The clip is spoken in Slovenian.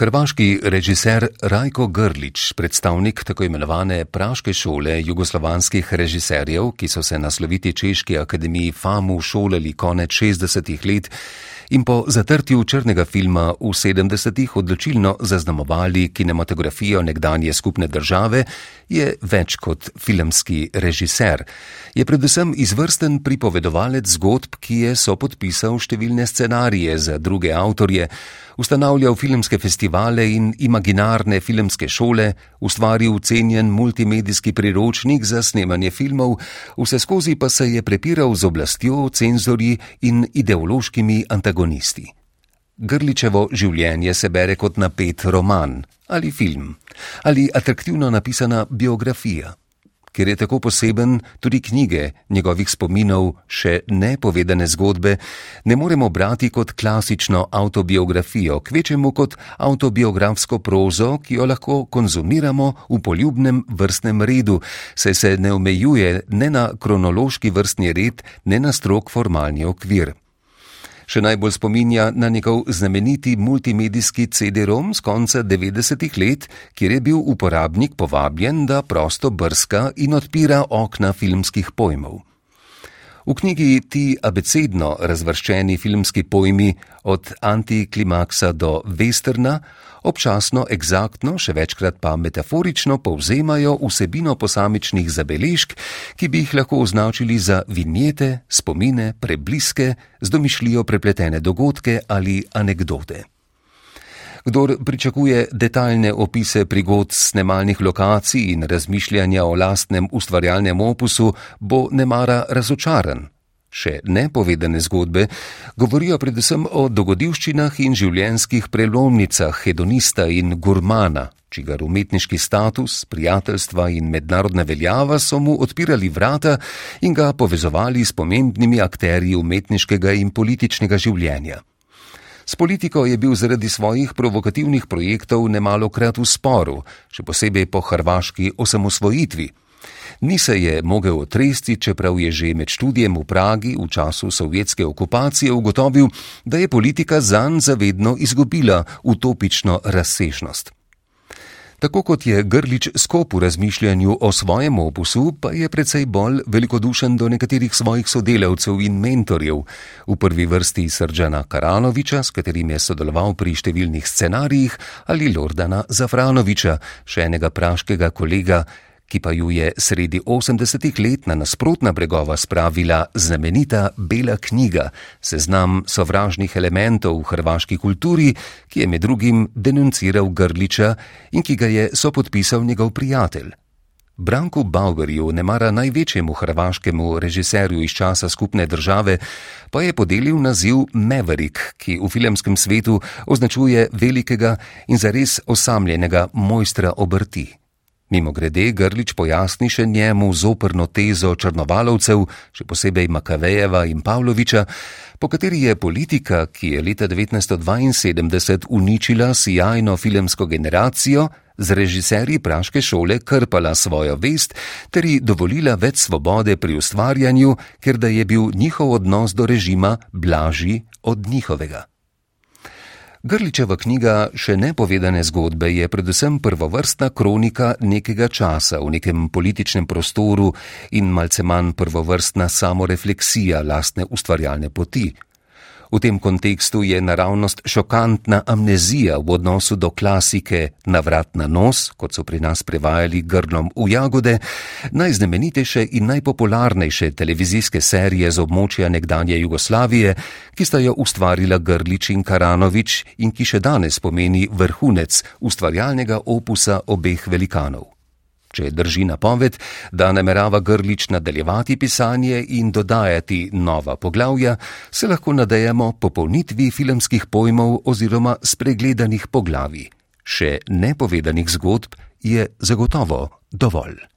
Hrvaški režiser Rajko Grlič, predstavnik tako imenovane Praške šole jugoslovanskih režiserjev, ki so se na sloviti Češki akademiji FAMU šolali konec 60-ih let in po zatrtju črnega filma v 70-ih odločilno zaznamovali kinematografijo nekdanje skupne države, je več kot filmski režiser. Je predvsem izvrsten pripovedovalec zgodb, ki je sopodpisal številne scenarije za druge avtorje, ustanavljal filmske festivale in imaginarne filmske šole, ustvaril cenjen multimedijski priročnik za snemanje filmov, vse skozi pa se je prepiral z oblastjo, cenzorji in ideološkimi antagonisti. Grličevo življenje se bere kot napet roman ali film ali atraktivno napisana biografija ker je tako poseben, tudi knjige njegovih spominov, še nepovedane zgodbe, ne moremo brati kot klasično autobiografijo, kvečemu kot autobiografsko prozo, ki jo lahko konzumiramo v poljubnem vrstnem redu, saj se ne omejuje ne na kronološki vrstni red, ne na strok formalni okvir še najbolj spominja na njegov znameniti multimedijski CD-ROM z konca 90-ih let, kjer je bil uporabnik povabljen, da prosto brska in odpira okna filmskih pojmov. V knjigi ti abecedno razvrščeni filmski pojmi od antiklimaksa do westerna občasno egzaktno, še večkrat pa metaforično povzemajo vsebino posamičnih zabeležk, ki bi jih lahko označili za vinjete, spomine, prebliske, z domišljijo prepletene dogodke ali anekdote. Kdor pričakuje detaljne opise prigod snemalnih lokacij in razmišljanja o lastnem ustvarjalnem opusu, bo nemara razočaran. Še nepovedane zgodbe govorijo predvsem o dogodivščinah in življenjskih prelomnicah hedonista in gurmana, čigar umetniški status, prijateljstva in mednarodna veljava so mu odpirali vrata in ga povezovali s pomembnimi akterji umetniškega in političnega življenja. S politiko je bil zaradi svojih provokativnih projektov nemalokrat v sporu, še posebej po hrvaški osamosvojitvi. Ni se je mogel otresti, čeprav je že med študijem v Pragi v času sovjetske okupacije ugotovil, da je politika zanj zavedno izgubila utopično razsežnost. Tako kot je Grlič skop v razmišljanju o svojem opusu, pa je precej bolj velikodušen do nekaterih svojih sodelavcev in mentorjev, v prvi vrsti Srdžana Karanoviča, s katerim je sodeloval pri številnih scenarijih, ali Lordana Zafranoviča, še enega praškega kolega, ki pa ju je sredi 80-ih let na nasprotna bregova spravila znamenita Bela knjiga, seznam sovražnih elementov v hrvaški kulturi, ki je med drugim denunciral Grliča in ki ga je sopodpisal njegov prijatelj. Branku Baugerju, nemara največjemu hrvaškemu režiserju iz časa skupne države, pa je podelil naziv Maverick, ki v filmskem svetu označuje velikega in zares osamljenega mojstra obrti. Mimo grede, Grlič pojasni še njemu zoprno tezo črnovalovcev, še posebej Makavejeva in Pavloviča, po kateri je politika, ki je leta 1972 uničila sijajno filmsko generacijo, z režiserji Praške šole krpala svojo vest ter ji dovolila več svobode pri ustvarjanju, ker da je bil njihov odnos do režima blažji od njihovega. Grličeva knjiga Še nepovedane zgodbe je predvsem prvovrstna kronika nekega časa v nekem političnem prostoru in malce manj prvovrstna samorefleksija lastne ustvarjalne poti. V tem kontekstu je naravnost šokantna amnezija v odnosu do klasike Navrat na nos, kot so pri nas prevajali grlom v jagode, najznamenitejše in najpopularnejše televizijske serije z območja nekdanje Jugoslavije, ki sta jo ustvarila Grlič in Karanovič in ki še danes pomeni vrhunec ustvarjalnega opusa obeh velikanov. Če drži napoved, da namerava Grlič nadaljevati pisanje in dodajati nova poglavja, se lahko nadejamo popolnitvi filmskih pojmov oziroma spregledanih poglavij. Še nepovedanih zgodb je zagotovo dovolj.